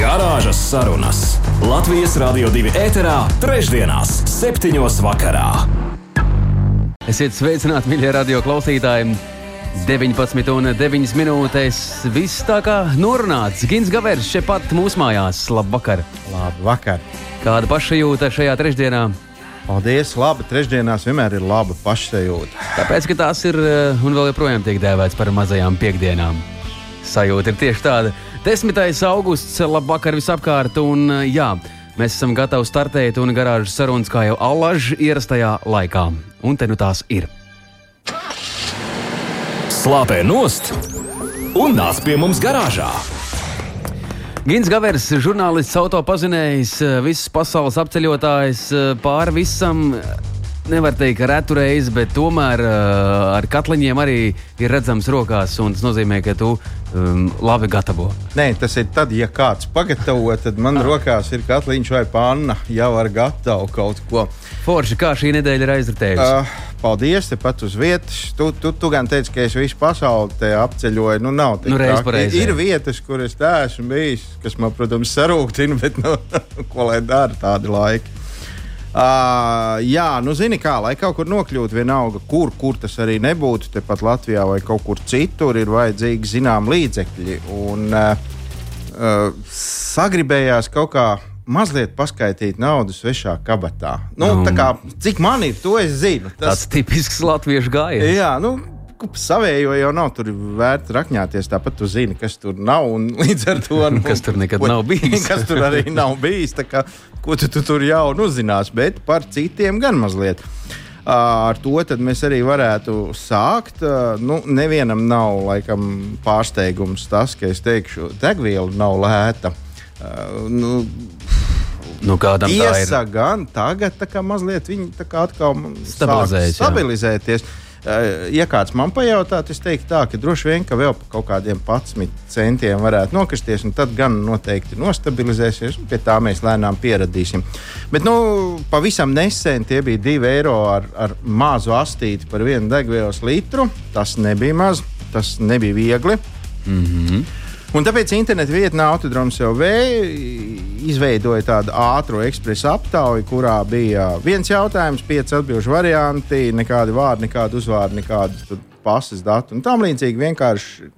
Garāžas sarunas Latvijas Rādio 2 ēterā, trešdienās, septiņos vakarā. Esiet sveicināti, mīļie radio klausītāji! 19 un 9 minūtēs. Viss tā kā norunāts. Gins Gavers šeit pat mūsu mājās. Labvakar! Labvakar! Kāda pašsajūta šajā trešdienā? Paldies! Labi, trešdienās vienmēr ir laba pašsajūta. Tāpēc, ka tās ir eh, un vēl joprojām tiek dēvēts par mazajām piekdienām. Sajūta ir tieši tāda. 10. augusts, labvakar visapkārt, un eh, jā, mēs esam gatavi startēt un garāžas sarunas kā jau allaž ierastajā laikā. Un te nu tās ir slāpē nost un nāc pie mums garāžā. Gins Gavers, žurnālists, autopazinējs, visas pasaules apceļotājs, pāri visam. Nevar teikt, ka retu reizi, bet tomēr uh, ar katliņiem arī ir redzams rokās. Tas nozīmē, ka tu um, labi gatavo. Nē, tas ir tad, ja kāds pagatavo, tad man ah. rokās ir katliņš vai panna jau ar gatavu kaut ko. Forši, kā šī nedēļa ir aizritējusi? Uh, paldies, tepat uz vietas. Tu, tu, tu gan teici, ka es visu pasauli apceļoju. Nu, nav nu, ir, ir vietas, kur es esmu bijis, kas man, protams, sarūktina, bet nu, ko lai dara tādi laiki. Uh, jā, nu, zini, kā, lai kaut kur nokļūtu, vienalga, kur, kur tas arī nebūtu, tepat Latvijā vai kaut kur citur, ir vajadzīgi zinām līdzekļi. Un, uh, uh, sagribējās kaut kā mazliet paskaidīt naudu svešā kabatā. Nu, nu, kā, cik man ir, to es zinu. Tas tāds tipisks latviešu gājiens. Jā, nu, savējo jau nav tur vērts rakņāties. Tāpat tu zini, kas tur nav. Līdz ar to nu, kas tur nekad ko, nav bijis. kas tur arī nav bijis. Kā, ko tu, tu tur jau uzzinās, bet par citiem gan mazliet. Ar to mēs arī varētu sākt. Nu, nevienam nav laikam, pārsteigums tas, ka es teikšu, degviela nav lēta. Nu, Nu, kādam Tiesa gan tagad tā kā mazliet viņi tā kā atkal stabilizēties. Jā. Eh, ja kāds man pajautātu, es teiktu, tā, ka droši vien ka vēl par kaut kādiem 11 centiem varētu nokristies, un tad gan noteikti nostabilizēsies, un pie tā mēs lēnām pieradīsim. Bet nu, pavisam nesen tie bija 2 eiro ar, ar mazu astīti par vienu degvielas litru. Tas nebija maz, tas nebija viegli. Mm -hmm. Un tāpēc interneta vietnē Autodroms LV izveidoja tādu ātru ekspresu aptauju, kurā bija viens jautājums, pieci atbildžu varianti, nekādi vārdi, nekādi uzvārdi, nekādi pasas dati un tam līdzīgi. Vienkārši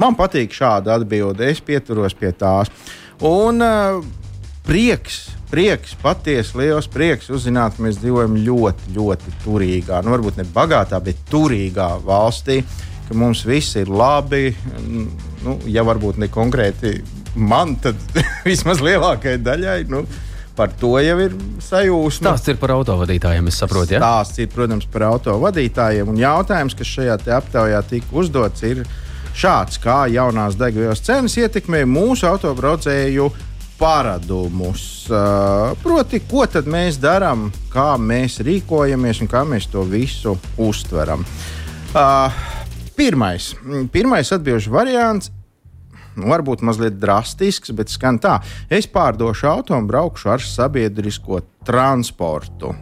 man patīk šāda atbilde, es pieturos pie tās. Un uh, prieks, prieks, patiesi liels prieks uzzināt, ka mēs dzīvojam ļoti, ļoti turīgā, nu varbūt ne bagātā, bet turīgā valstī. Ka mums viss ir labi. Nu, ja varbūt ne konkrēti man, tad vismaz lielākajai daļai. Nu, par to jau ir sajūsma. Stāsts ir par autovadītājiem, es saprotu. Ja? Stāsts ir, protams, par autovadītājiem. Un jautājums, kas šajā aptaujā tika uzdots, ir šāds: kā jaunās degvielas cenas ietekmē mūsu autobraucēju paradumus? Uh, proti, ko tad mēs darām, kā mēs rīkojamies un kā mēs to visu uztveram. Uh, Pirmais, mm, pirmais atbildžu variants nu, varbūt mazliet drastisks, bet skan tā. Es pārdošu auto un braukšu ar sabiedrisko transportu.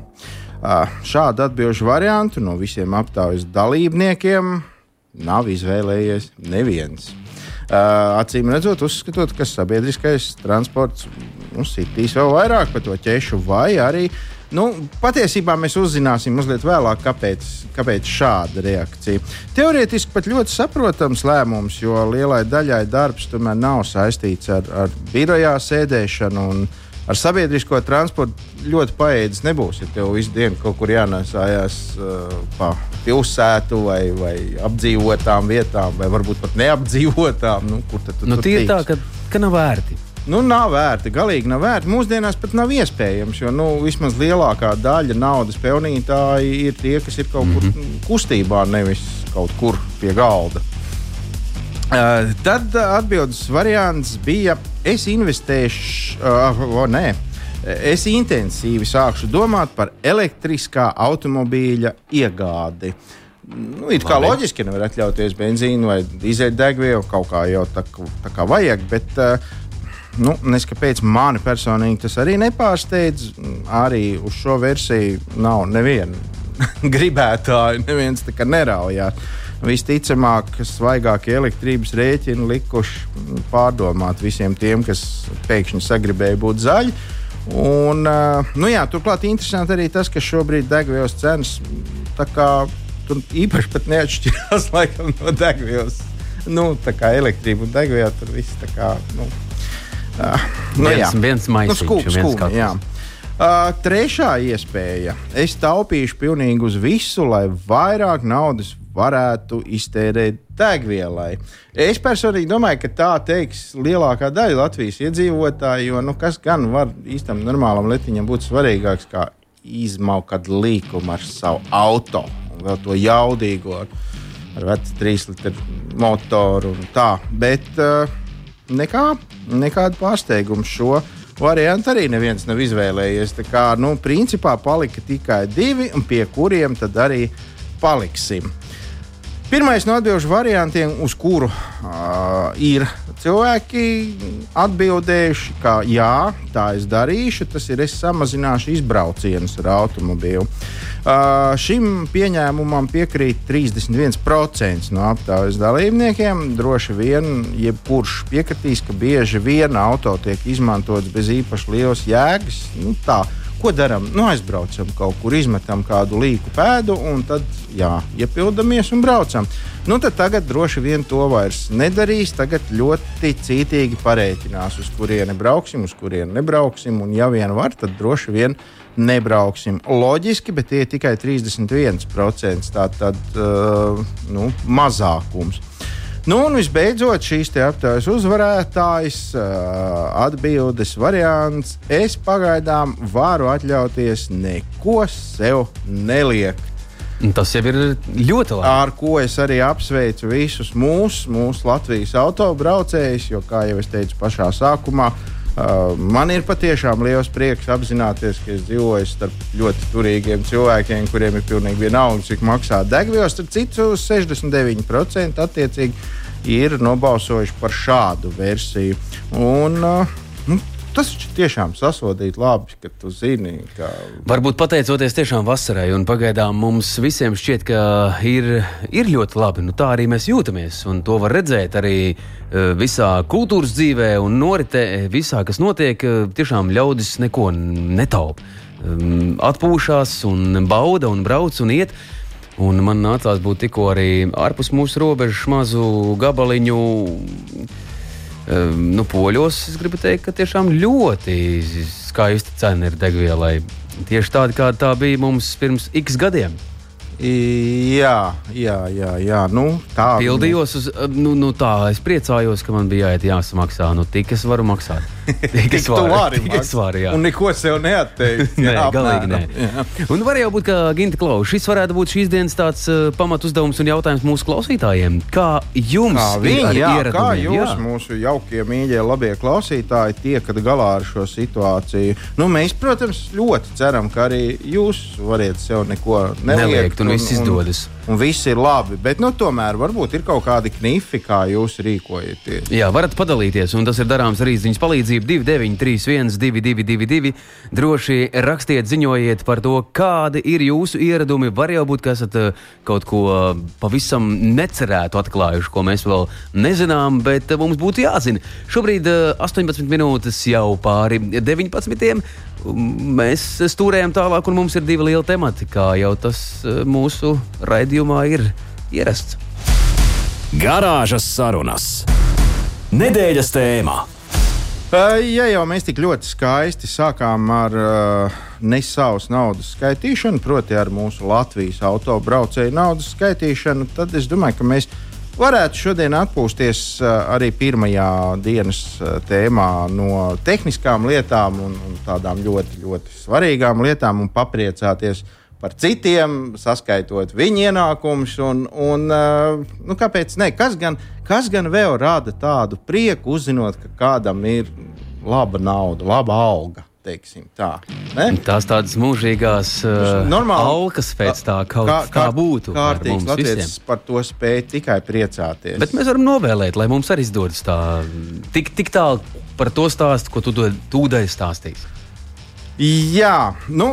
Šādu atbildžu variantu no visiem aptaujas dalībniekiem nav izvēlējies neviens. Acīm redzot, uzskatot, ka sabiedriskais transports nu, sitīs vēl vairāk par to ķešu, vai arī uh, Nu, patiesībā mēs uzzināsim mazliet vēlāk, kāpēc, kāpēc šāda reakcija. Teorētiski pat ļoti saprotams lēmums, jo lielai daļai darbs tomēr nav saistīts ar, ar birojā sēdēšanu. Ar sabiedrisko transportu ļoti paēdis nebūs. Ja tev visu dienu kaut kur jānesājās uh, pa pilsētu vai, vai apdzīvotām vietām, vai varbūt pat neapdzīvotām, nu, kur tad tu, nu, tie ir tā, ka, ka nav vērti. Nu, nav vērti, galīgi nav vērti. Mūsdienās pat nav iespējams, jo nu, vismaz lielākā daļa naudas pelnītāji ir tie, kas ir kaut mm -hmm. kur kustībā, nevis kaut kur pie galda. Uh, tad atbildes variants bija, es investēšu, uh, o, nē, es intensīvi sākšu domāt par elektriskā automobīļa iegādi. Nu, it kā Labi. loģiski nevar atļauties benzīnu vai dīzeļdegvielu, kaut kā jau tā, tā kā vajag, bet uh, nu, neskapēc mani personīgi tas arī nepārsteidz. Arī uz šo versiju nav neviena gribētāja, neviens tā kā neraujās. Visticamāk, svaigākie elektrības rēķini likuši pārdomāt visiem tiem, kas pēkšņi sagribēja būt zaļi. Un, uh, nu jā, turklāt interesanti arī tas, ka šobrīd degvielas cenas tur īpaši neatšķirās laikam, no degvielas. Nu, tā kā elektrība un degviela tur viss tā kā. Nu, uh, nu, jā. Viens, viens maisiņš, skūp, viens skūp, jā. Uh, trešā iespēja. Es taupīšu pilnīgi uz visu, lai vairāk naudas varētu iztērēt degvielai. Es personīgi domāju, ka tā teiks lielākā daļa Latvijas iedzīvotāju, jo nu, kas gan var īstam normālam letiņam būt svarīgāks kā izmaukt līkumu ar savu auto vēl to jaudīgo ar, ar vecu trīs litru motoru un tā. Bet uh, nekā, nekāda pārsteiguma šo variantu arī neviens nav izvēlējies. Tā kā, nu, principā palika tikai divi, pie kuriem tad arī paliksim. Pirmais no atbildžu variantiem, uz kuru uh, ir cilvēki atbildējuši, ka jā, tā es darīšu, tas ir es samazināšu izbraucienus ar automobīlu. Uh, šim pieņēmumam piekrīt 31% no aptaujas dalībniekiem. Droši vien, jebkurš piekritīs, ka bieži vien auto tiek izmantots bez īpaši lielas jēgas. Nu, tā, Ko darām? Nu, aizbraucam kaut kur, izmetam kādu līku pēdu, un tad jā, iepildamies un braucam. Nu, tad tagad droši vien to vairs nedarīs. Tagad ļoti cītīgi parēķinās, uz kurieni brauksim, uz kurieni nebrauksim. Un, ja vien var, tad droši vien nebrauksim. Loģiski, bet tie ir tikai 31%. Tā tad uh, nu, mazākums. Nu, un visbeidzot, šīs aptaujas uzvarētājs, atbildes variants. Es pagaidām varu atļauties neko sev neliekt. Tas jau ir ļoti labi. Ar ko es arī apsveicu visus mūsu, mūsu Latvijas autobraucējus, jo, kā jau es teicu pašā sākumā, uh, man ir patiešām liels prieks apzināties, ka es dzīvoju starp ļoti turīgiem cilvēkiem, kuriem ir pilnīgi vienalga, cik maksā degvielas. Starp citu, 69% attiecīgi ir nobalsojuši par šādu versiju. Un, uh, nu, Tas tiešām sasodīt labi, ka tu zini, ka Varbūt pateicoties tiešām vasarai, un pagaidām mums visiem šķiet, ka ir, ir ļoti labi. Nu, tā arī mēs jūtamies, un to var redzēt arī eh, visā kultūras dzīvē un noritē, visā, kas notiek. eh, Tiešām ļaudis neko netaupa. Um, Atpūšas, un bauda, un brauc un iet. Un man nācās būt tikko arī ārpus mūsu robežas mazu gabaliņu. Um, nu, poļos es gribu teikt, ka tiešām ļoti skaista cena ir degvielai. Tieši tāda, kāda tā bija mums pirms x gadiem. Jā, jā, jā, jā. Nu, tā Pildījos, uz, nu, nu tā, es priecājos, ka man bija jāiet jāsamaksā. Nu, tik es varu maksāt. Tik es tu varu, vari tik es varu, jā. Un neko sev neatteikt. Nē, galīgi nē. jā. Un var jau būt, ka Ginta Klaus, šis varētu būt šīs dienas tāds uh, pamatu uzdevums un jautājums mūsu klausītājiem. Kā jums Kā viņi, jā, kā jūs, Jā. mūsu jaukie, mīļie, labie klausītāji, tiekat galā ar šo situāciju? Nu, mēs, protams, ļoti ceram, ka arī jūs variet sev neko neliekt. Neliekt, un viss izdodas. Un, un viss ir labi, bet nu, tomēr varbūt ir kaut kādi knifi, kā jūs rīkojaties. Jā, varat padalīties, un tas ir darāms ar īsiņas palīdzību 2931, 222, droši rakstiet, ziņojiet par to, kādi ir jūsu ieradumi. Var jau būt, ka esat eh, kaut ko eh, pavisam necerētu atklājuši, ko mēs vēl nezinām, bet eh, mums būtu jāzina. Šobrīd eh, 18 minūtes jau pāri 19. Mēs stūrējam tālāk, un mums ir divi lieli temati, kā jau tas mūsu raidījumā ir ierasts. Garāžas sarunas. Nedēļas tēmā. Uh, Ja jau mēs tik ļoti skaisti sākām ar uh, nesavas naudas skaitīšanu, proti, ar mūsu Latvijas autobraucēju naudas skaitīšanu, tad es domāju, ka mēs varētu šodien atpūsties uh, arī pirmajā dienas uh, tēmā no tehniskām lietām un, un tādām ļoti, ļoti svarīgām lietām un papriecāties par citiem, saskaitot viņu ienākumus. Uh, nu, kāpēc ne? Kas gan, kas gan vēl rada tādu prieku, uzzinot, ka kādam ir laba nauda, laba alga? teiksim tā. Ne? Tās tādas mūžīgās Normāli- alkas pēc tā, kaut kā, kā būtu. Kārtīgs latviečs par to spēj tikai priecāties. Bet mēs varam novēlēt, lai mums arī izdodas tā, tik, tik tālu par to stāstu, ko tu tūdaļ stāstīsi. Jā, nu,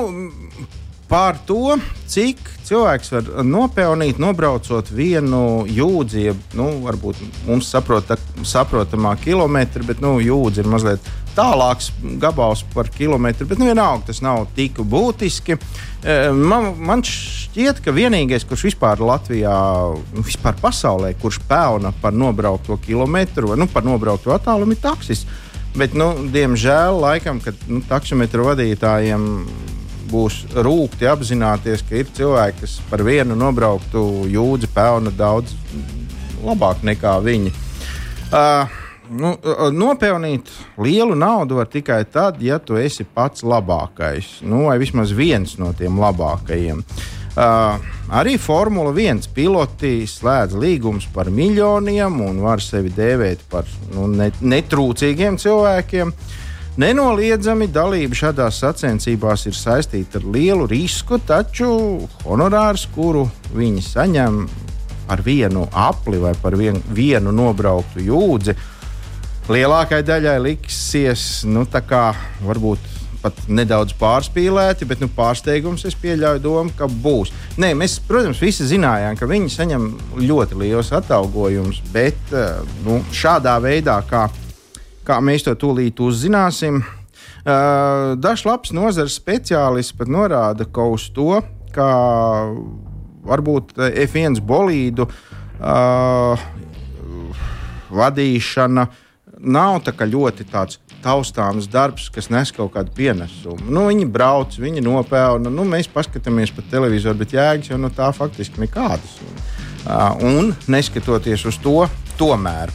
par to, cik cilvēks var nopelnīt, nobraucot vienu jūdzi, jeb, nu, varbūt mums saprota, saprotamā kilometra, bet nu, jūdzi ir mazliet tālāks gabals par kilometru, bet nu, vienalga tas nav tik būtiski. Eh, Man, man šķiet, ka vienīgais, kurš vispār Latvijā, nu, vispār pasaulē, kurš pelna par nobraukto kilometru vai nu, par nobraukto attālumu, ir taksis. Bet, nu, diemžēl, laikam, kad nu, taksometru vadītājiem būs rūkti apzināties, ka ir cilvēki, kas par vienu nobrauktu jūdzi pelna daudz labāk nekā viņi. Uh, nu, uh, nopelnīt lielu naudu var tikai tad, ja tu esi pats labākais, nu, vai vismaz viens no tiem labākajiem. Uh, arī Formula 1 piloti slēdz līgumus par miljoniem un var sevi dēvēt par nu, ne, netrūcīgiem cilvēkiem. Nenoliedzami dalība šādās sacensībās ir saistīta ar lielu risku, taču honorārs, kuru viņi saņem par vienu apli vai par vien, vienu nobrauktu jūdzi, lielākajai daļai liksies nu, kā varbūt pat nedaudz pārspīlēti, bet nu, pārsteigums es pieļauju domu, ka būs. Nē, mēs, protams, visi zinājām, ka viņi saņem ļoti liels atalgojums, bet eh, nu, šādā veidā, kā, kā mēs to tūlīt uzzināsim, dažs labs nozares speciālists pat norāda, ka uz to, ka varbūt F1 bolīdu uh, vadīšana nav tā ļoti tāds taustāms darbs, kas nes kaut kādu pienesumu. Nu, viņi brauc, viņi nopelna, nu, mēs paskatāmies pa televizoru, bet jēgas jau no tā faktiski nekādas. Uh, un neskatoties uz to, tomēr.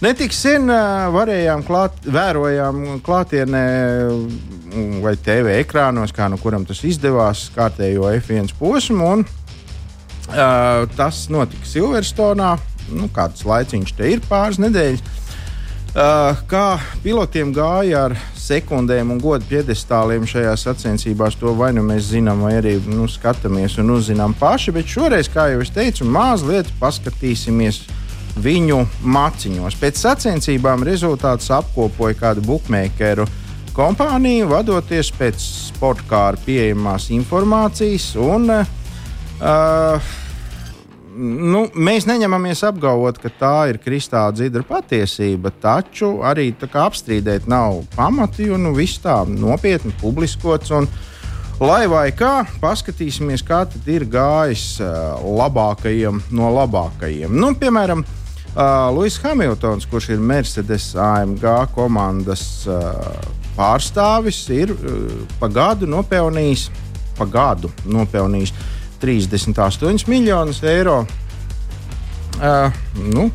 Netik sen uh, varējām klāt, vērojām klātienē mm, vai TV ekrānos, kā no kuram tas izdevās, kārtējo F1 posmu. Un, uh, tas notika Silverstonā. Nu, kāds laiciņš te ir pāris nedēļas. Uh, kā pilotiem gāja ar sekundēm un godu piedestāliem šajā sacensībās, to vai nu mēs zinām, vai arī nu, skatāmies un uzzinām paši. Bet šoreiz, kā jau es teicu, mazliet paskatīsimies viņu maciņos. Pēc sacensībām rezultātus apkopoja kāda bookmakeru kompānija, vadoties pēc sportkāra pieejamās informācijas. Un, uh, nu, mēs neņemamies apgalvot, ka tā ir kristāla dzidra patiesība, taču arī apstrīdēt nav pamati, jo nu, viss tā nopietni publiskots. Un, lai vai kā, paskatīsimies, kā tad ir gājis uh, labākajiem no labākajiem. Nu, piemēram, uh, Luis Hamiltons, kurš ir Mercedes AMG komandas uh, pārstāvis, ir uh, pa gadu nopelnījis, pa gadu nopelnījis 38 miljonus eiro. Uh, nu,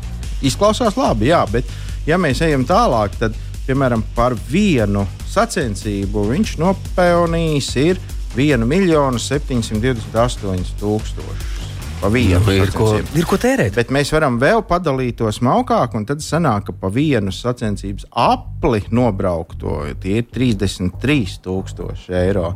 izklausās labi, jā, bet, ja mēs ejam tālāk, tad, piemēram, par vienu sacensību viņš nopelnījis ir 1 miljonu 728 tūkstošus. Pa vienu Nu, ir, ko, ir ko tērēt. Bet mēs varam vēl padalīt to smalkāk, un tad sanāk, ka pa vienu sacensības apli nobraukto tie ir 33,000 eiro.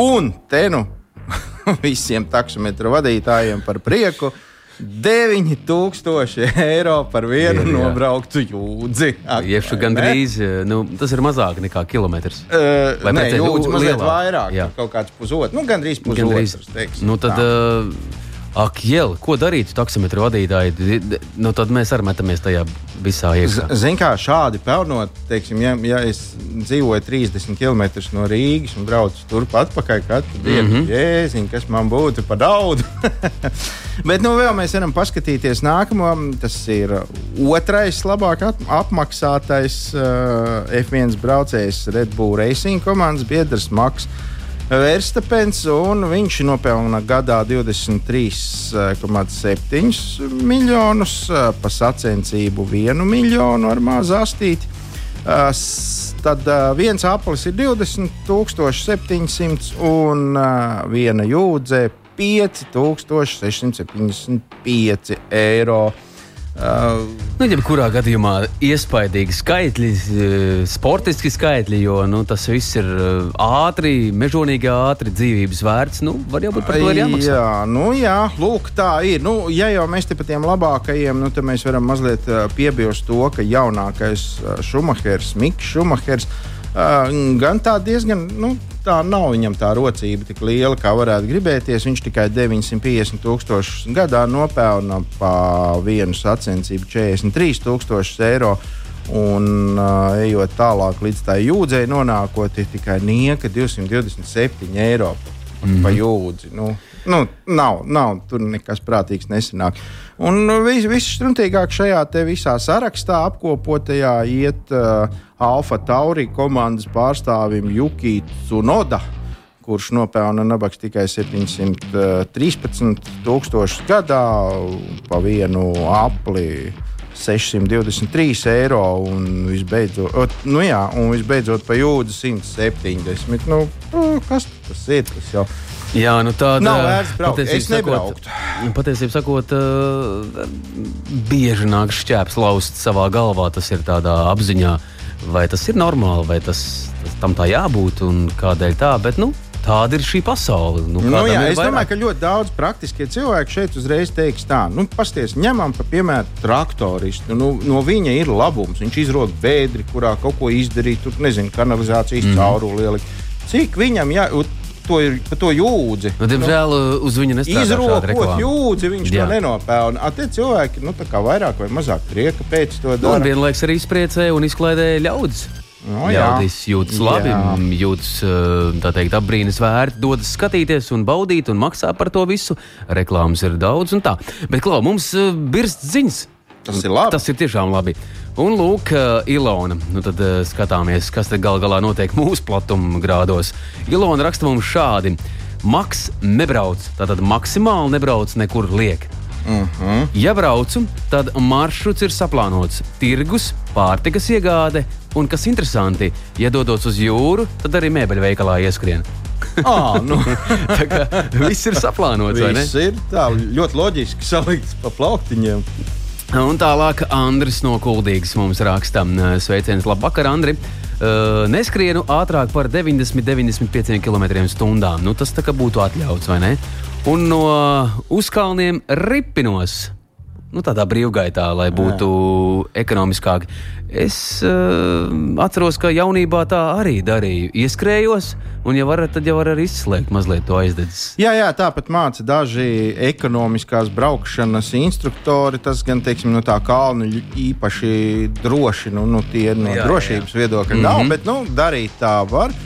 Un te nu visiem taksometru vadītājiem par prieku. 9000 eiro par vienu Ir, jā. nobrauktu jūdzi. Iešu vai gandrīz, nu, tas ir mazāk nekā kilometrs. Uh, Vai nē, jūdzi mazliet lielāk? vairāk. Jā. Kaut kāds pusotrs, nu, gandrīz Gandrīz. pusotrs. teiksim Nu, tad, uh, ak, jēl, ko darīt taksometru vadītāji? Nu, tad mēs arī metamies tajā visā iekšā. Ziniet, kā šādi pelnot, teiksim, ja, ja es dzīvoju 30 km no Rīgas un braucu turp atpakaļ katru dienu, mm. -hmm. jēziņ, kas man būtu par daudz. Bet nu, vēl mēs varam paskatīties nākamo. Tas ir otrais labāk apmaksātais uh, F1 braucējs Red Bull Racing komandas biedrs Maks. Verstapens, un viņš nopelna gadā 23,7 miljonus, eh, pa sacensību 1 miljonu ar mazu astīti. Eh, Tad viens aplis ir 20,700 un viena jūdze 5,675 eiro. Uh, Nu, jebkurā gadījumā iespaidīgi skaitļi, eh, sportiski skaitļi, jo nu, tas viss ir eh, ātri, mežonīgi ātri, dzīvības vērts. Nu, var jau būt par to arī jāmaksā. Jā, nu jā, lūk, tā ir. Nu, ja jau mēs te par tiem labākajiem, nu, tad mēs varam mazliet uh, piebilst to, ka jaunākais Šumahers, Mikls Šumahers, gan tā diezgan. Nu, Tā nav viņam tā rocība tik liela, kā varētu gribēties. Viņš tikai 950 tūkstošus gadā nopelna pa vienu sacensību 43 tūkstošus eiro. Un uh, ejot tālāk līdz tā jūdzei, nonākot tikai nieka 227 eiro mm -hmm. pa jūdzi. Nu, nu, nav, nav, tur nekas prātīgs nesanāk. Un viss vis struntīgāk šajā visā sarakstā apkopotajā iet uh, Alfa Tauri komandas pārstāvim Juki Tsunoda. Kurš nopelna nabaks tikai 713 tūkstošus gadā pa vienu apli 623 eiro un visbeidzot, nu jā, un visbeidzot pa jūdzi 170. Nu, kas tas ir? Tas jau Jā, nu tāda Nav vērts braukt. Es sakot, patiesībā sakot, uh, bieži nāk šķēps laust savā galvā. Tas ir tādā apziņā, vai tas ir normāli, vai tas, tas tam tā jābūt un kādēļ tā. Bet, nu, Tāda ir šī pasaule. Nu, Nu, jā, es vairāk. domāju, ka ļoti daudz praktiskie cilvēki šeit uzreiz teiks, tā, nu, pasties, ņemam par piemēru traktoristu. Nu, no viņa ir labums. Viņš izrod vēdri, kurā kaut ko izdarīt, tur nezinu, kanalizācijas mm. cauruli ielikt. Cik viņam jā, to ir pa to jūdzi? Nu, diemžēl uh, uz Izrokot reklāma. jūdzi, viņš Jā. to nenopelna. A, Tie cilvēki nu, vairāk vai mazāk prieka pēc to Nu, un dara. vienlaikus arī izpriecēja un izklaidēja ļaudis. Nu, jā. Ļaudis jūtas labi, Jā. m, jūtas uh, teikt, apbrīnas vērti, dodas skatīties un baudīt un maksā par to visu. Reklāmas ir daudz un tā. Bet, Klau, mums uh, birst ziņas. Tas ir labi. Tas ir tiešām labi. Un lūk, uh, Ilona. Nu tad uh, skatāmies, kas te gal galā notiek mūsu platuma grādos. Ilona raksta mums šādi. Maks nebrauc, tātad maksimāli nebrauc nekur liek. Uh -huh. Ja braucu, tad maršruts ir saplānots. Tirgus, pārtikas iegāde un, kas interesanti, ja dodos uz jūru, tad arī mēbeļu veikalā ieskrien. À, nu, Tā kā viss ir saplānots, viss ir tā ļoti loģiski salikts pa plauktiņiem. Un tālāk Andris no Kuldīgas mums raksta. Sveiciens, labvakar, Andri! Uh, neskrienu ātrāk par 90-95 km/h. Nu, tas tā kā būtu atļauts, vai ne? Un no uzkalniem ripinos. Nu, tādā brīvgaitā, lai būtu Jā. ekonomiskāk. Es uh, atceros, ka jaunībā tā arī darīju. Ieskrējos, un, ja varat, tad jau var arī izslēgt mazliet to aizdedzis. Jā, jā, tāpat māca daži ekonomiskās braukšanas instruktori. Tas gan, teiksim, no tā kalna ļ- īpaši droši, nu, nu tie no Jā, jā, drošības viedokļa mm -hmm. nav, bet, nu, darīt tā var.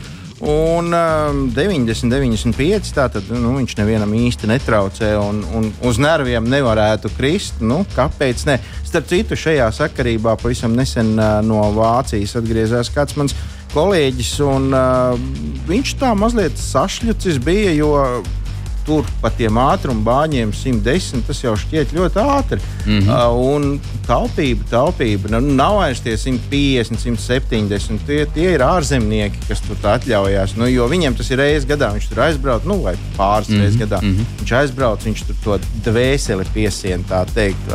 Un um, 90, 95. Tātad nu, viņš nevienam īsti netraucē, un, un uz nerviem nevarētu krist. Nu, kāpēc? Ne? Starp citu, šajā sakarībā pavisam nesen uh, no Vācijas atgriezās kāds mans kolēģis, un uh, viņš tā mazliet sašķelcis bija, jo tur pa tiem ātruma bāņiem 110 tas jau šķiet ļoti ātri. Mm -hmm. uh, un taupība, taupība. Nu, nav vairs tie 150, 170. Tie, tie ir ārzemnieki, kas tur atļaujās. Nu, jo viņiem tas ir reizes gadā. Viņš tur aizbrauc, nu, vai pāris mm -hmm. reizes gadā. Mm -hmm. Viņš aizbrauc, viņš tur to dvēseli piesien, tā teikt.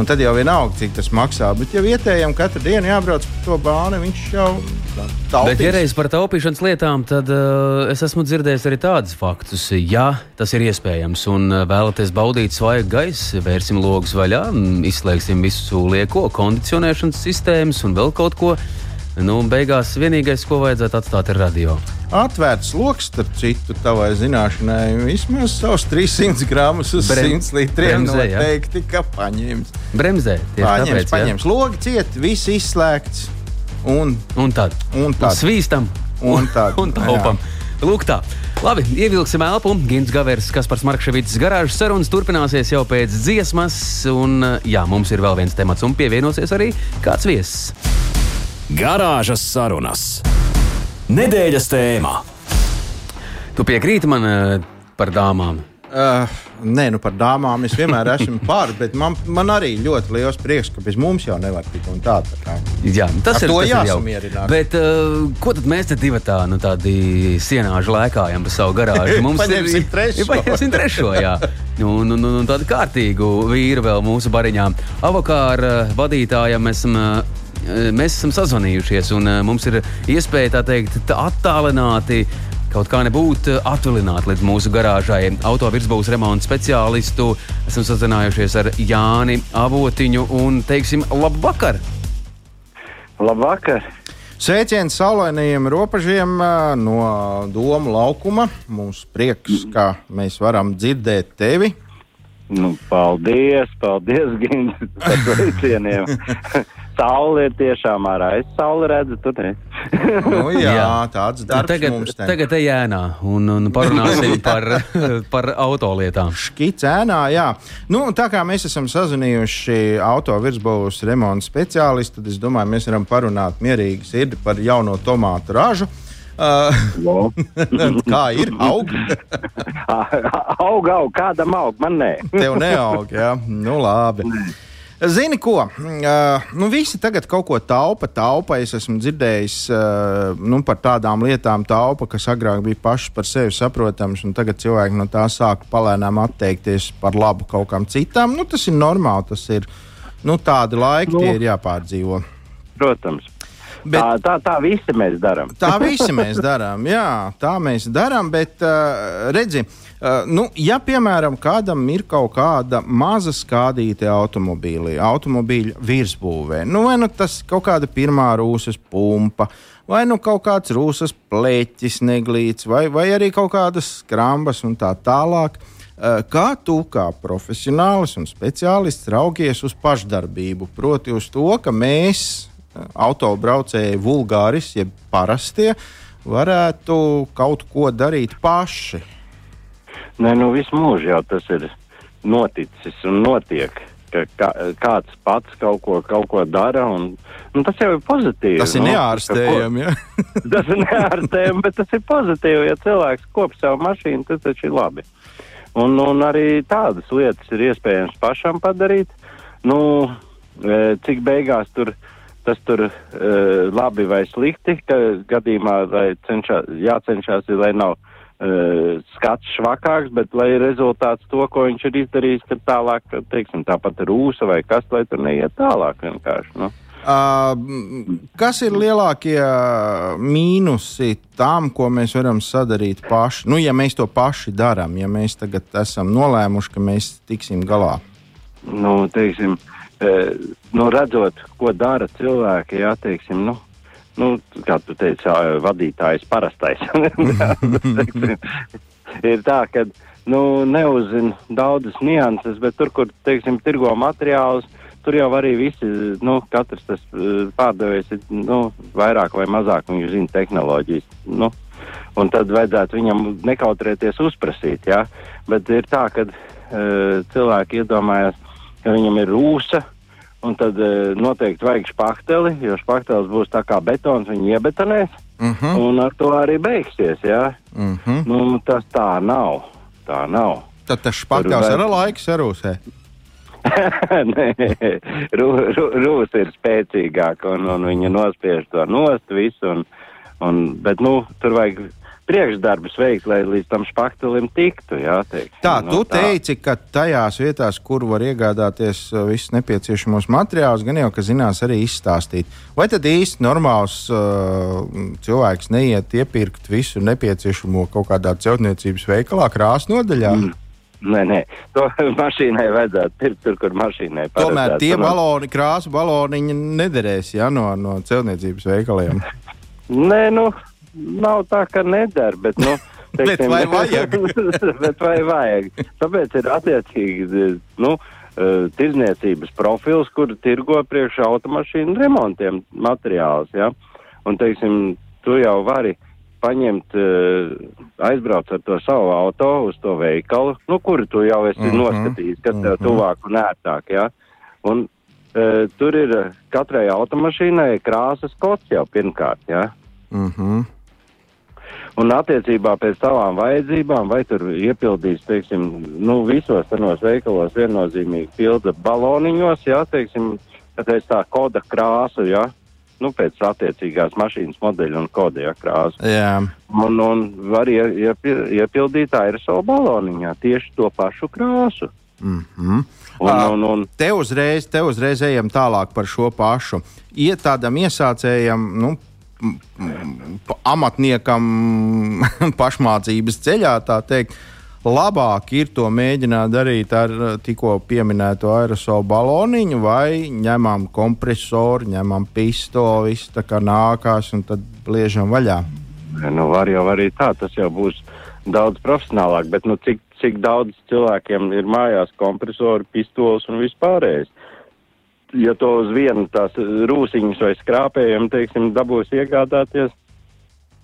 Un tad jau vienalga, cik tas maksā. Bet, ja vietējiem katru dienu jābrauc pa to bāni, viņš jau taupīs. Bet, ja reiz par taupīšanas lietām, tad uh, es esmu dzirdējis arī tādus faktus. Ja tas ir iespējams un uh, vēlaties baudīt svaigu gaisu, vērsim logus vaļā, izslēgsim visu lieko, kondicionēšanas sistēmas un vēl kaut ko. Nu, beigās vienīgais, ko vajadzētu atstāt, ir radio. Atvērts lokus, starp citu, tavai zināšanai, vismaz savus 300 gramus uz Brem- 100 litriem bremzē, jā. noteikti, ka paņems. Bremzē, tieši Paņems, tāpēc. jā. paņems. Logi ciet, viss izslēgts. Un, Un tad, un un tā. svīstam Un tad, un taupam. Lūk, tā. Labi, ievilksim elpu. Gins Gavers, kas par Markevicas garāžas sarunas turpināsies jau pēc dziesmas. Un, jā, mums ir vēl viens temats, un pievienosies arī kāds viesis. Garāžas sarunas. Nedēļas tēmā. Tu piekrīti man eh, par dāmām? Uh, nē, nu par dāmām es vienmēr esmu par, bet man, man arī ļoti liels prieks, ka bez mums jau nevar tik un tā. tā kā. Jā, tas Ar ir to tas ir jāsamierinās. Bet uh, ko tad mēs te divi tā, nu, tādi sienāži lēkājam pa savu garāžu? Paņemsim trešo. Jā, paņemsim trešo. Jā. Un, un, un tādu kārtīgu vīru vēl mūsu bariņā. Avokāra vadītājam esam, mēs esam sazvanījušies, un eh, mums ir iespēja tā teikt, tā attālināti. Kaut kā nebūtu atvilināti līdz mūsu garāžai. Autovirsbūves remonta speciālistu esam sazinājušies ar Jāni Avotiņu un teiksim, labu vakar! Labvakar! Sveiciens saulainajiem robežiem no Doma laukuma. Mums prieks, ka mēs varam dzirdēt tevi. Nu, paldies, paldies, Gins, par sveicieniem. Saule ir tiešām ārā. Es sauli redzu, tu ne. Nu, jā, Jā. tāds darbs tagad, mums te. tagad ejēnā un, un parunāsim par, par autolietām. Škits ēnā, jā. Nu, tā kā mēs esam sazinājuši auto virsbūves remonta speciālistu, tad es domāju, mēs varam parunāt mierīgi sirdi par jauno tomātu ražu. Uh, kā ir? Aug? aug, aug, kādam aug, man nē. Tev neaug, jā. Nu, labi. Zini, ko? Uh, nu, visi tagad kaut ko taupa, taupa. Es esmu dzirdējis uh, nu, par tādām lietām, taupa, kas agrāk bija pašas par sevi saprotamas, un tagad cilvēki no tā sāk palēnām atteikties par labu kaut kam citam. Nu, tas ir normāli, tas ir nu, tādi laiki, Nu. tie ir jāpārdzīvo. Protams. Bet- Tā, tā, tā visi mēs darām. Tā visi mēs darām, jā, tā mēs darām. Bet, uh, redzi, uh, nu, ja piemēram kādam ir kaut kāda maza skādīta automobīlī, automobīļa virsbūvē, nu, vai nu tas kaut kāda pirmā rūsas pumpa. Vai nu kaut kāds rūsas plēķis, neglīts, vai, vai arī kaut kādas skrambas un tā tālāk. Uh, Kā tu, kā profesionālis un speciālists, raugies uz pašdarbību? Proti, uz to, ka mēs, uh, autobraucēji, vulgāris, jeb parastie, varētu kaut ko darīt paši. Nē, nu visu mūžu jau tas ir noticis un notiek. Ka, kā, kāds pats kaut ko, kaut ko dara, un nu, tas jau ir pozitīvi. Tas ir nu, neārstējami. Ja? Tas ir neārstējami, bet tas ir pozitīvi. Ja cilvēks kop savu mašīnu, tas taču ir labi. Un, un arī tādas lietas ir iespējams pašam padarīt. Nu, e, cik beigās tur tas tur e, labi vai slikti, ka gadījumā cenšā, jācenšas, ir, lai nav skats švakāks, bet lai rezultāts to, ko viņš ir izdarījis, ka tālāk, teiksim, tāpat rūsa vai kas, lai tur neiet tālāk vienkārši. Nu. Uh, kas ir lielākie mīnusi tam, ko mēs varam sadarīt paši? Nu, ja mēs to paši darām, ja mēs tagad esam nolēmuši, ka mēs tiksim galā. nu, teiksim, e, nu, redzot, ko dara cilvēki, jā, teiksim, nu, nu, kā tu teici, vadītājs parastais. ir tā, ka, nu, neuzzina daudzas nianses, bet tur, kur, teiksim, tirgo materiālus, tur jau arī visi, nu, katrs tas pārdevējs ir, nu, vairāk vai mazāk, viņš zina tehnoloģijas, nu, un tad vajadzētu viņam nekautrēties uzprasīt, jā, bet ir tā, ka uh, cilvēki iedomājas, ka viņam ir rūsa, un tad uh, noteikti vajag špahteli, jo špahtelis būs tā kā betons, viņu iebetonēs, Uh -huh, un ar to arī beigsies, jā. uh -huh. Nu, tas tā nav, tā nav. Tad tas špakļaus Tur ar laiku sarūsē. Nē, rū, rū, rūs ir spēcīgāka un, un viņa nospiež to nost visu. Un, un, bet, nu, tur vajag priekšdarbus veikt, lai līdz tam špaktelim tiktu. Jā, teiksim. Tā, nu, tu teici, ka tajās vietās, kur var iegādāties uh, visus nepieciešamos materiālus, gan jau, ka zinās arī izstāstīt. Vai tad īsti normāls uh, cilvēks neiet iepirkt visu nepieciešamo kaut kādā celtniecības veikalā, krāsas nodaļā? Mm. Nē, nē, to mašīnai vajadzētu pirkt tur, kur mašīnai Tomēr paredzēts. tie baloni, krāsu baloniņi nederēs ja, no, no celtniecības veikaliem. Nē, nu, nav tā, ka neder, bet, nu. Bet vai vajag? bet vai vajag? Tāpēc ir attiecīgi, nu, eh, tirzniecības profils, kur tirgo priekš automašīnu remontiem materiālus, ja? Un, teiksim, tu jau vari paņemt, eh, aizbraukt ar to savu auto uz to veikalu, nu, kuru tu jau esi Mhm, noskatījis, kas tev mhm. tuvāk un ērtāk, ja? Un uh, tur ir katrai automašīnai krāsas kods jau pirmkārt, ja? Mm -hmm. Un attiecībā pēc savām vajadzībām, vai tur iepildīs, teiksim, nu, visos tanos veikalos viennozīmīgi pilda baloniņos, jā, teiksim, tāpēc tā koda krāsa, jā. nu, pēc attiecīgās mašīnas modeļa un kodija krāsu. Jā. Un, un var ie, iepil, iepildīt aerosola baloniņā tieši to pašu krāsu. Mm -hmm. Un, un, un, te, uzreiz, te uzreiz ejam tālāk par šo pašu. Iet tādam iesācējam, nu, amatniekam, pašmācības ceļā, tā teikt. Labāk ir to mēģināt darīt ar uh, tikko pieminēto aerosolu baloniņu, vai ņemam kompresoru, ņemam pistoli, viss tā kā nākās un tad bliežam vaļā. nu, var jau arī tā, tas jau būs daudz profesionālāk, bet nu, cik, cik daudz cilvēkiem ir mājās kompresori, pistols un vispārējais. Ja to uz vienu tās rūsiņas vai skrāpējumu, teiksim, dabūs iegādāties,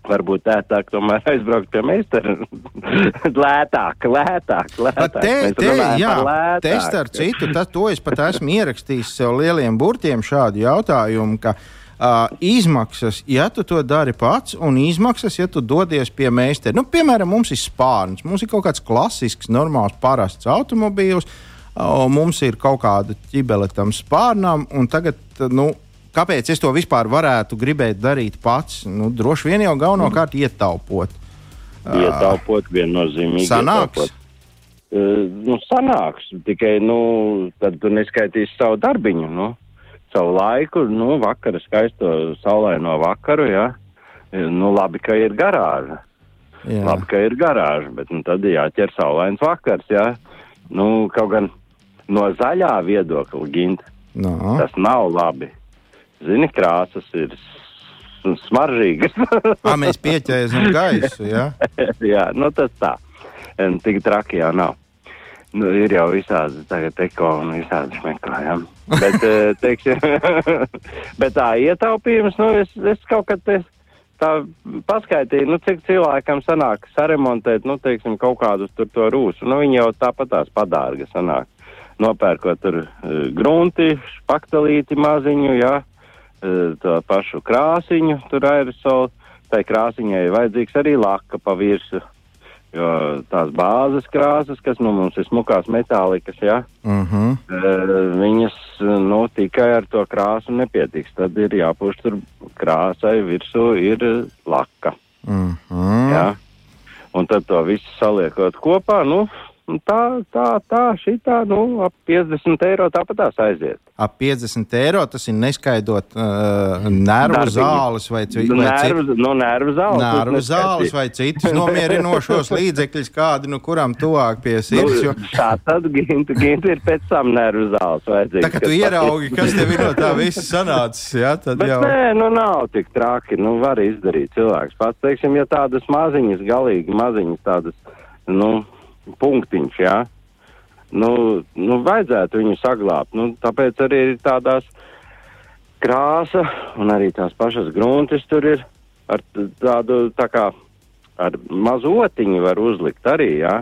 varbūt ētāk tomēr aizbraukt pie meistara. lētāk, lētāk, lētāk. Te, te, jā, lētāk. te starp citu, tas, to es pat esmu ierakstījis sev lieliem burtiem šādu jautājumu, ka uh, izmaksas, ja tu to dari pats, un izmaksas, ja tu dodies pie meistara. Nu, piemēram, mums ir spārns, mums ir kaut kāds klasisks, normāls, parasts automobīls, mums ir kaut kāda ķibele tam spārnam, un tagad, nu, kāpēc es to vispār varētu gribēt darīt pats? Nu, droši vien jau galvenokārt ietaupot. Ietaupot viennozīmīgi. Sanāks? ietaupot. Uh, nu, sanāks, tikai, nu, tad tu neskaitīsi savu darbiņu, nu, savu laiku, nu, vakara skaisto saulaino vakaru, jā. Nu, labi, ka ir garāža. Jā. Labi, ka ir garāža, bet nu, tad jāķer saulains vakars, jā. Nu, kaut gan no zaļā viedokļa, Gint, No. tas nav labi. Zini, krāsas ir smaržīgas. Ā, mēs pieķēram gaisu. Ja? Jā, nu tas tā. Tik traki jau nav. Nu, ir jau visādi tagad eko un visādi smekājām. Bet, eh, teiksim, bet tā ietaupījums, nu, es, es kaut kad te tā paskaitīju, nu, cik cilvēkam sanāk saremontēt, nu, teiksim, kaut kādus tur to rūsu. Nu, viņi jau tāpat tās padārga sanāk. Nopērkot tur uh, grunti, špaktelīti maziņu, jā, uh, to pašu krāsiņu, tur aerosolu. Tai krāsiņai vajadzīgs arī laka pa virsu. Jo tās bāzes krāsas, kas nu, mums ir smukās metālikas, jā, Uh -huh. uh, viņas nu, tikai ar to krāsu nepietiks. Tad ir jāpūš tur krāsai virsū ir laka. Uh -huh. Jā. Un tad to visu saliekot kopā, nu, tā, tā, tā, šitā, nu, ap 50 eiro tāpat tās aiziet. Ap 50 eiro tas ir neskaidrot uh, nervu Darbiņu. zāles vai, ci- Nu, vai nervu, nu, nervu zāles. Nervu zāles vai citus nomierinošos līdzekļus, kādi nu kuram tuvāk pie sirds. Jo, Nu, tā tad ginti, ginti ir pēc tam nervu zāles vajadzīgs. tā kā tu ieraugi, kas tev ir no tā visa sanācis, ja, tad Bet jau. nē, nu nav tik traki. Nu, var izdarīt cilvēks pats. Teiksim, ja tādas maziņas, galīgi maziņas, tādas, nu, punktiņš, jā. Nu, nu, vajadzētu viņu saglābt. Nu, tāpēc arī ir tādās krāsa un arī tās pašas gruntis tur ir ar tādu, tā kā, ar mazotiņu var uzlikt arī, jā.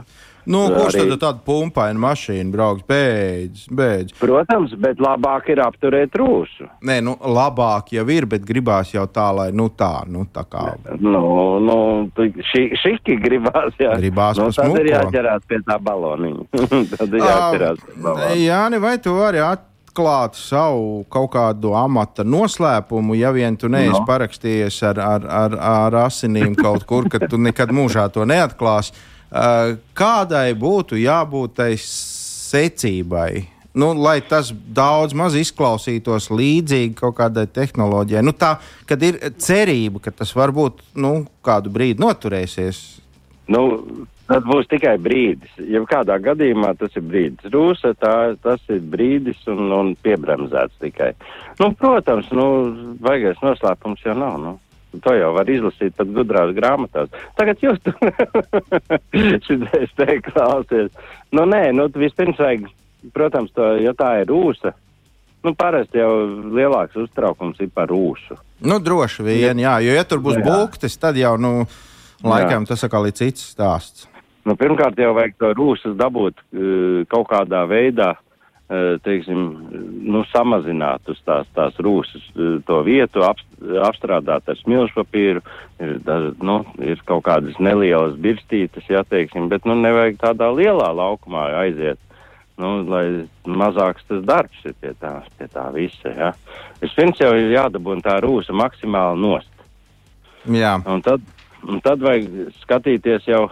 Nu, kurš arī- tad ar tādu pumpainu mašīnu brauks? Beidz, beidz. Protams, bet labāk ir apturēt rūsu. Nē, nu, labāk jau ir, bet gribās jau tā, lai, nu, tā, nu, tā kā. Nu, nu, ši, šiki gribās, jā. Gribās nu, tad ir jāķerās pie tā baloniņa. tad ir jāķerās pie baloniņa. Jā, ne, vai tu vari atklāt savu kaut kādu amata noslēpumu, ja vien tu neesi No. parakstījies ar, ar, ar, ar asinīm kaut kur, ka tu nekad mūžā to neatklāsi. Uh, kādai būtu jābūt tai secībai? Nu, lai tas daudz maz izklausītos līdzīgi kaut kādai tehnoloģijai. Nu, tā, kad ir cerība, ka tas varbūt nu, kādu brīdi noturēsies. Nu, tad būs tikai brīdis. Ja kādā gadījumā tas ir brīdis. Rūsa tā, tas ir brīdis un, un piebremzēts tikai. Nu, protams, nu, baigais noslēpums jau nav. Nu. To jau var izlasīt pat gudrās grāmatās. Tagad jūs tur šitais te klausies. Nu, nē, nu, vispirms vajag, protams, to, ja tā ir rūsa, nu, parasti jau lielāks uztraukums ir par rūsu. Nu, droši vien, jā, jo, ja tur būs Jā. būktis, tad jau, nu, laikam tas atkal ir cits stāsts. Nu, pirmkārt, jau vajag to rūsas dabūt uh, kaut kādā veidā, teiksim, nu, samazināt uz tās, tās rūsas uh, to vietu, apst, apstrādāt ar smilšu papīru. Ir, da, nu, ir kaut kādas nelielas birstītes, jā, teiksim, bet nu, nevajag tādā lielā laukumā aiziet. Nu, lai mazāks tas darbs ir pie tā, pie tā visa. Ja. Vispirms jau ir jādabūna tā rūsa maksimāli nost. Jā. Un tad, un tad vajag skatīties jau,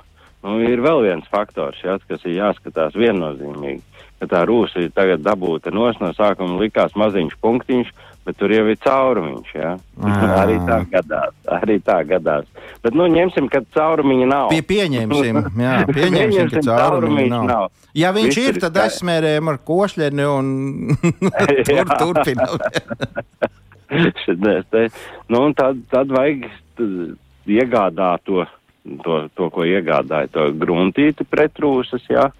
nu, ir vēl viens faktors, ja, kas ir jāskatās viennozīmīgi. Ka tā rūsa ir tagad dabūta nos no sākuma likās maziņš punktiņš, bet tur jau ir caurumiņš, ja. arī tā gadās, arī tā gadās. Bet, nu, ņemsim, ka caurumiņa nav. Pie, pieņemsim, jā, pieņemsim, ka caurumiņa nav. nav. Ja viņš Viss ir, tad aizsmērējam ar košļeni un tur, turpinam. Nu, tad, tad vajag iegādāt to, to, to, ko iegādāja, to gruntīti pretrūsas, jā.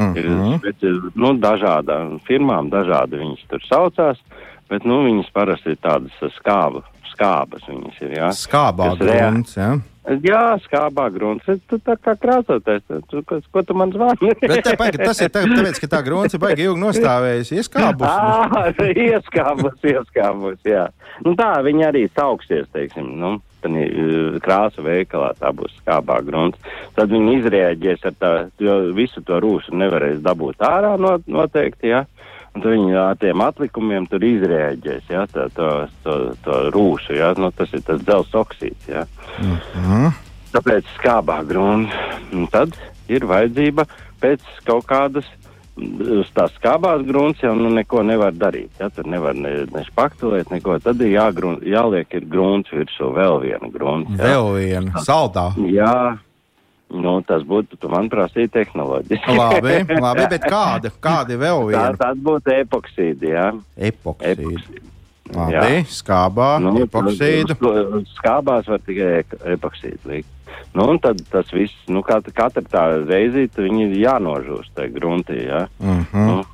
Ir Mhm. speci- nu, dažādām firmām, dažādi viņas tur saucās, bet, nu, viņas parasti ir tādas skāba, skābas viņas ir, jā. Skābā Kas grunts, jā. Jā, skābā grunts. Tu tā kā krāsoties, tu, ko, ko tu man zvani? Bet tā, paga, tas ir tā, tāpēc, ka tā grunts ir baigi ilgi nostāvējis, ieskābus. Ah, ieskābus, ieskābus, jā. Nu tā, viņi arī sauksies, teiksim, nu, krāsu veikalā tā būs skābā grunts. Tad viņi izrēģēs ar tā, visu to rūsu nevarēs dabūt ārā no, noteikti, jā. Un tad viņi ar tiem atlikumiem tur izrēģēs, jā, tā, to, to, to rūsu, jā. Nu, tas ir tas dzels oksīds, jā. Mhm. Tāpēc skābā grunts. Un Tad ir vajadzība pēc kaut kādas uz tās skābās grunts jau nu, neko nevar darīt. Ja? Tur nevar ne, ne špaktelēt, neko. Tad ir jāgrun, jāliek ir grunts virsū vēl viena grunts. Ja? Vēl viena saldā. Jā, nu, tas būtu, tu man prasīja tehnoloģiski. Labi, labi, bet kāda, kāda vēl Tā, viena? tas būtu epoksīdi, jā. Epoksīda. Epoksīdi. Labi, skābā, Nu, epoksīdu. Skābās var tikai epoksīdu likt. Nu, un tad tas viss, nu, kat, katra tā reizīte, viņi ir jānožūst tajā gruntī, jā. Mhm. Nu,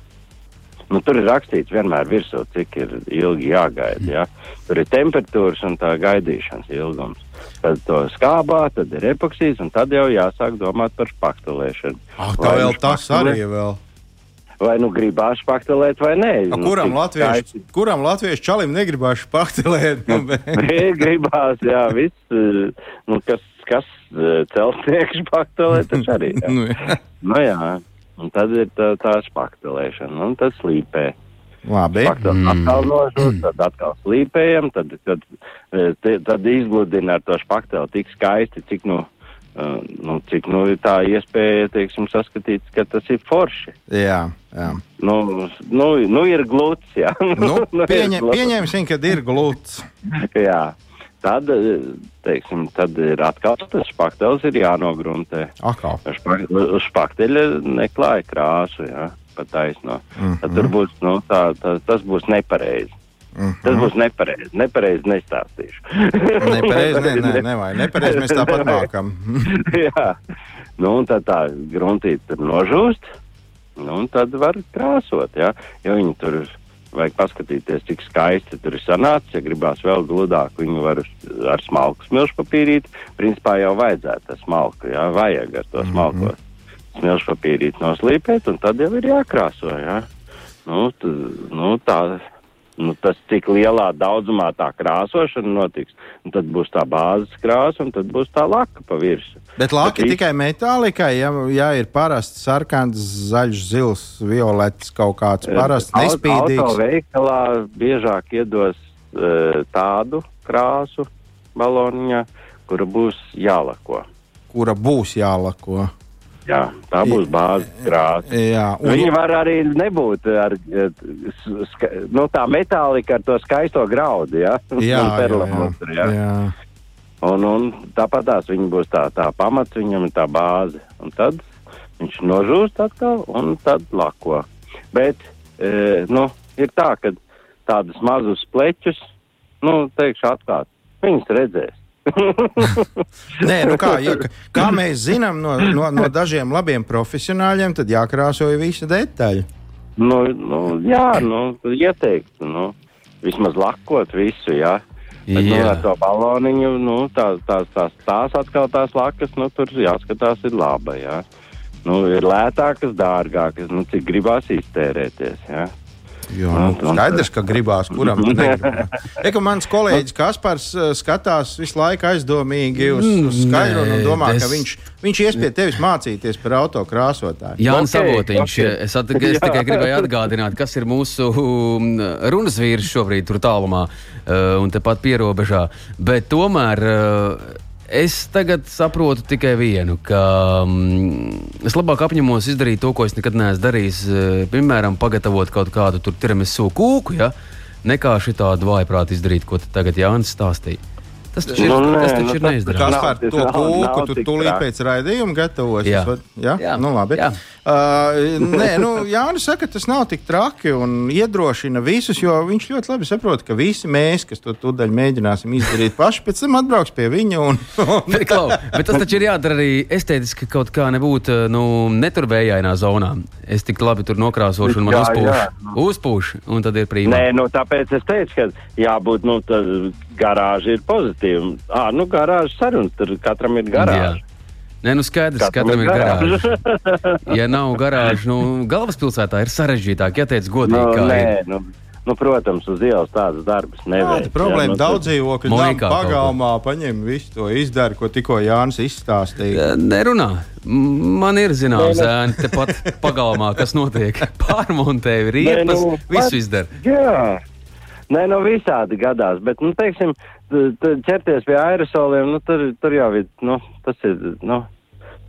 nu, tur ir rakstīts vienmēr virsū, cik ir ilgi jāgaida, jā. Tur ir temperatūras un tā gaidīšanas ilgums. Tad to skābā, tad ir epoksīds, un tad jau jāsāk domāt par špaktelēšanu. Ah, tā Vai vēl nu tas arī vēl. Vai nu gribās špaktelēt vai nē. A, Nu, kuram, cik latviešu, skaisti- kuram latviešu čalim negribās paktelēt? Nu, bet- gribās, jā, viss, eh, nu, kas, kas eh, celtnieks špaktelē, tas arī. Jā. nu, jā. Nu, jā, un tad ir tā, tā špaktelēšana, un tad slīpē. Labi. Špaktel atkal nožūst, tad atkal slīpējam, tad, tad, eh, te, tad izgludina ar to špakteli tik skaisti, cik, nu, eh, nu, cik, nu, ir tā iespēja, teiksim, saskatīt, ka tas ir forši. Jā, jā. Nu, nu, nu ir glūts, jā. Nu, ir pieņem, gluds. pieņemsim, ka ir glūts. Jā. Tad, teiksim, tad ir atkal tas špaktels ir jānogruntē. Akal. Uz špak- Uz špakteļa neklāja krāsu, jā, pa taisno. Mm -hmm. Tad tur būs, nu, tā, tā, tas būs nepareizi. Mm -hmm. Tas būs nepareizi. Nepareizi nestāstīšu. Nepareizi, ne, ne, nevajag. Nepareizi mēs tāpat mākam. Jā. Nu, un tad tā gruntīte tur nožūst, nu, un tad var krāsot, jā. Jo viņi tur vajag paskatīties, cik skaisti tur ir sanācis. Ja gribās vēl gludāk, viņu var ar smalku smilšu papīrīti. Principā jau vajadzētu ar smalku, jā, vajag ar to smalko mm -hmm. smilšu papīrīti noslīpēt, un tad jau ir jākrāso, jā. Nu, t, nu, tā, nu, tas, cik lielā daudzumā tā krāsošana notiks, un tad būs tā bāzes krāsa, un tad būs tā laka pa virsmu. Bet laki Bet tikai metālikai, ja, ja ir parasts sarkans, zaļš, zils, violets kaut kāds parasts, Auto nespīdīgs. veikalā biežāk iedos uh, tādu krāsu baloniņā, kura būs jālako. kura būs jālako. Jā, tā būs bāzes krāsa. Un, Viņi var arī nebūt ar eh, ska, nu, tā metālika ar to skaisto graudu, ja? jā, Un jā, jā, perlamutru, jā. Un, un tāpat tās viņi būs tā, tā pamats, viņam ir tā bāze. Un tad viņš nožūst atkal un tad lako. Bet, e, nu, ir tā, ka tādus mazus pleķus, nu, teikšu atklāt, viņus redzēs. Nē, nu kā, ja, kā mēs zinām no, no, no dažiem labiem profesionāļiem, tad jākrāso jau visa detaļa. nu, nu, jā, nu, ieteiktu, nu, vismaz lakot visu, jā. Bet, nu, ar to baloniņu, nu, tā, tās, tās, tās atkal tās lakas, nu, tur jāskatās ir laba, jā. Nu, ir lētākas, dārgākas, nu, cik gribās iztērēties, jā. Jo, nu, skaidrs, ka gribās, kuram ir. Mans kolēģis Kaspars uh, skatās visu laiku aizdomīgi uz, uz skaidru un domā, es- ka viņš, viņš ies pie tevis mācīties par autokrāsotāju. Jānis Ok, Avotiņš, ok. es, at, es tikai gribēju atgādināt, kas ir mūsu um, runas vīrs šobrīd, tur tālumā uh, un tepat pierobežā. Bet tomēr uh, es tagad saprotu tikai vienu, ka um, es labāk apņemos izdarīt to, ko es nekad neesmu darījis. Uh, piemēram, pagatavot kaut kādu tur tiramisu kūku, ja? nekā šitādu vājprātu izdarīt, ko te tagad Jānis stāstīja. Tas taču ir, Nu, nē, tas taču nu, ir neizdarāms. Nav- Kaspar, to kūku tu tūlīt pēc raidījuma gatavos. Jā. Jā, Jā. nu labi. Jā. Uh, nē, nu, Jānis saka, tas nav tik traki un iedrošina visus, jo viņš ļoti labi saprot, ka visi mēs, kas to tūdaļ mēģināsim izdarīt paši, pēc tam atbrauks pie viņa un, un Bet, Klau, bet tas taču ir jādara arī estētiski, kaut kā nebūtu nu, neturvējainā zonā. Es tik labi tur nokrāsošu, un man Jā, uzpūš, jā. uzpūš, un tad ir prīmā. Nē, nu, tāpēc es teicu, ka jābūt, nu, tā garāža ir pozitīva. Ā, nu, garāža sarunas, tur katram ir garāža. Nē, nu skaidrs, ka katram ir garāža. Ja nav garāža, nu, galvaspilsētā ir sarežģītāk, ja teicu godīgi, Nu, kā nē, ir. nu, nu, protams, uz ielas tādas darbas neveic. Tāda problēma jā, nu, daudz dzīvokļu pagalmā paņem visu to izdara, ko tikko Jānis izstāstīja. Nerunā. Man ir zināms, zēni tepat pagalmā, kas notiek. Pārmontē, riepas, nu, visu izdara. Jā. Nē, nu visādi gadās, bet, nu, teiksim, ķerties pie aerosoliem, nu, tur, tur jau ir, nu, tas ir, nu,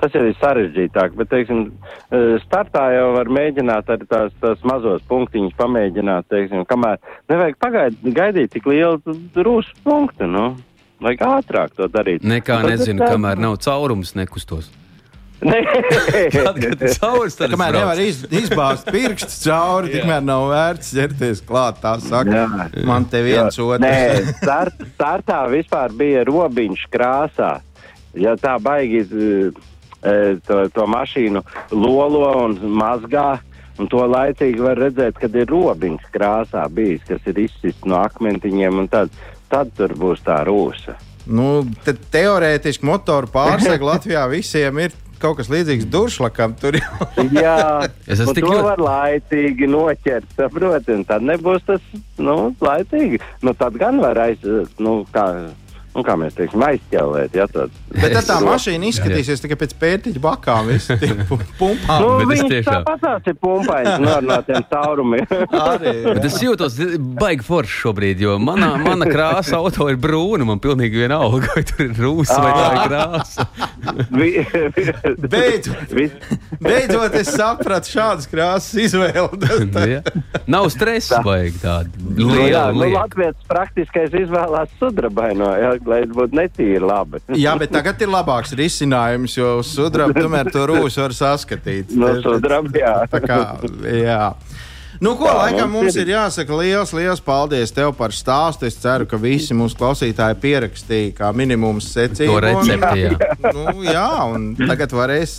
tas jau ir sarežģītāk, bet, teiksim, eh, startā jau var mēģināt arī tās, tās mazos punktiņus pamēģināt, teiksim, kamēr nevajag pagaid, gaidīt tik lielu rūsu punktu, nu, vajag ātrāk to darīt. Nekā tad nezinu, tā- kamēr nav caurums, nekustos. Nē. Caurums, tad Kamēr nevar iz, izbāzt pirkstu cauri, tikmēr nav vērts ķerties klāt. Tā saka, Jā. man te viens otrs. Nē, start, startā vispār bija robiņš krāsā. Ja tā baigi to, to mašīnu lolo un mazgā, un to laicīgi var redzēt, kad ir robiņš krāsā bijis, kas ir izsists no akmentiņiem, un tad, tad tur būs tā rūsa. Nu, te, teorētiski motoru pārsegu Latvijā visiem ir kaut kas līdzīgs duršlakam. Tur jau Jā, Es esmu tik ļoti- var laicīgi noķert, saproti, un tad nebūs tas, nu, laicīgi. Nu, tad gan var aiz, nu, kā, nu, kā mēs teiksim, aizķelēt, ja tad. Bet tā Es- mašīna izskatīsies tikai pēc pētiņa bakām. Pumpām. Nu, bet es viņš tiešām- tāpat ir pumpains no, no tiem caurumiem. Arī, Bet es jūtos baigi forši šobrīd, jo manā, mana krāsa auto ir brūna. Man pilnīgi vienalga, vai tur ir rūsa vai tā ir krāsa. Vi- Beidzot. Beidzot, es sapratu šādas krāsas izvēli. Ja? Nav stresa baigi tāda. Nu, jā, Liela nu, lieta. Latvijas praktiskais izvēlās sudrabaino, ja, lai būtu netīri labi. Jā, bet tagad ir labāks risinājums, jo uz sudraba tomēr to rūsu var saskatīt. No sudraba, jā. Tā kā, jā. Nu, ko Tā, laikam mums ir jāsaka liels, liels paldies tev par stāstu. Es ceru, ka visi mūsu klausītāji pierakstīja kā minimums secību. To recepti, jā. Nu, jā, un tagad varēs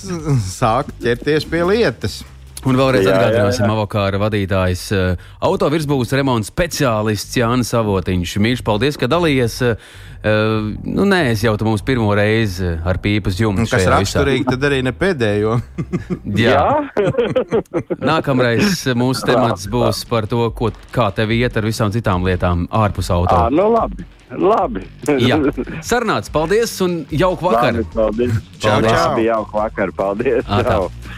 sākt ķerties pie lietas. Un vēlreiz Jā, atgādināsim, jā. avokāra vadītājs, uh, autovirsbūves remonta speciālists Jānis Savotiņš. Mīļš, paldies, ka dalījies. Uh, nu, nē, es jau tu mums pirmo reizi ar pīpas jumtu. Kas šajā visā. raksturīgi, tad arī ne pēdējo. Jā. Nākamreiz mūsu temats būs par to, ko, kā tev iet ar visām citām lietām ārpus auto. Ā, nu labi, labi. Jā, sarunāts, paldies un jauku vakaru! Labi, paldies. Čau, Paldies. čau. Labi, jauku vakaru, paldies. Ā, tā.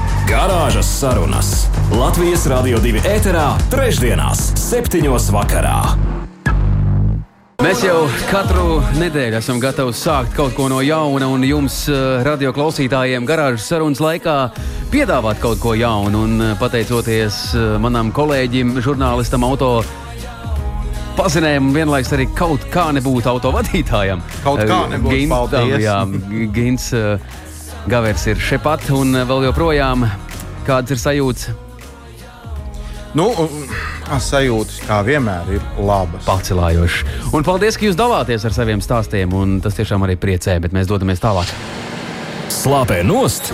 Garāžas sarunas Latvijas Rādio 2 ēterā, trešdienās, septiņos vakarā. Mēs jau katru nedēļu esam gatavi sākt kaut ko no jauna, un jums, eh, radio klausītājiem, garāžas sarunas laikā piedāvāt kaut ko jaunu. Un eh, pateicoties eh, manam kolēģim, žurnālistam, auto pazinējam, un vienlaikus arī kaut kā nebūt autovadītājam. Kaut kā Eh, nebūt, Gintam, paldies. Jā, Gins Gavers ir šepat, un vēl joprojām kāds ir sajūts. Nu, sajūtas, kā vienmēr, ir labas. Pacelājoši. Un paldies, ka jūs dalāties ar saviem stāstiem, un tas tiešām arī priecē, bet mēs dodamies tālāk. Slāpē nost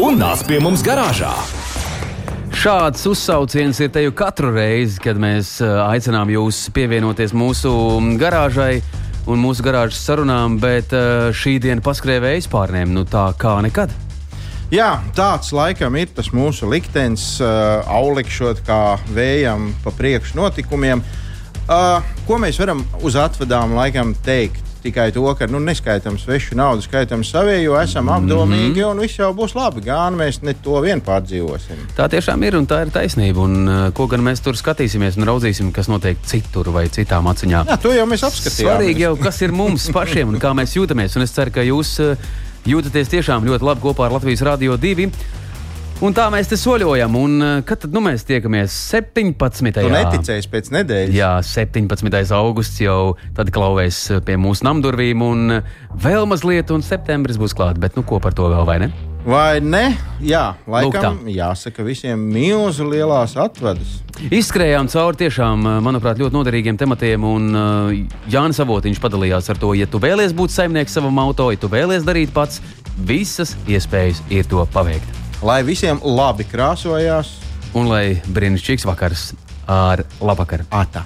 un nāc pie mums garāžā. Šāds uzsauciens ir te jau katru reizi, kad mēs eh, aicinām jūs pievienoties mūsu garāžai un mūsu garāžas sarunām, bet eh, šī diena paskrēja vējas pārnēm, nu tā kā nekad. Jā, tāds laikam ir tas mūsu liktenis, uh, aulikšot kā vējam pa priekšu notikumiem. Uh, ko mēs varam uz atvedām laikam teikt? Tikai to, ka nu, neskaitām svešu naudu, skaitām savējo, esam apdomīgi un viss jau būs labi. Gan mēs ne to vien pārdzīvosim. Tā tiešām ir un tā ir taisnība. Un, uh, ko gan mēs tur skatīsimies un raudzīsim, kas notiek citur vai citām acīm? Jā, to jau mēs apskatījām. Svarīgi jau, kas ir mums pašiem un kā mēs jūtamies. Un es ceru, ka jūs uh, jūtaties tiešām ļoti labi kopā ar Latvijas Rādio 2. Un tā mēs te soļojam. Un, uh, kad tad nu, mēs tiekamies 17. Tu neticēsi pēc nedēļas. Jā, 17. augusts jau tad klauvēs pie mūsu namdurvīm, un vēl mazliet, un septembris būs klāts. Bet nu, ko par to vēl vai ne? Vai ne? Jā, laikam jāsaka visiem milzu lielās atvadas. Izskrējām cauri tiešām, manuprāt, ļoti noderīgiem tematiem, un uh, Jānis Avotiņš padalījās ar to, ja tu vēlies būt saimnieks savam auto, ja tu vēlies darīt pats, visas iespējas ir to paveikt. Lai visiem labi krāsojās, Un lai brīnišķīgs vakars ar labvakaru! ata.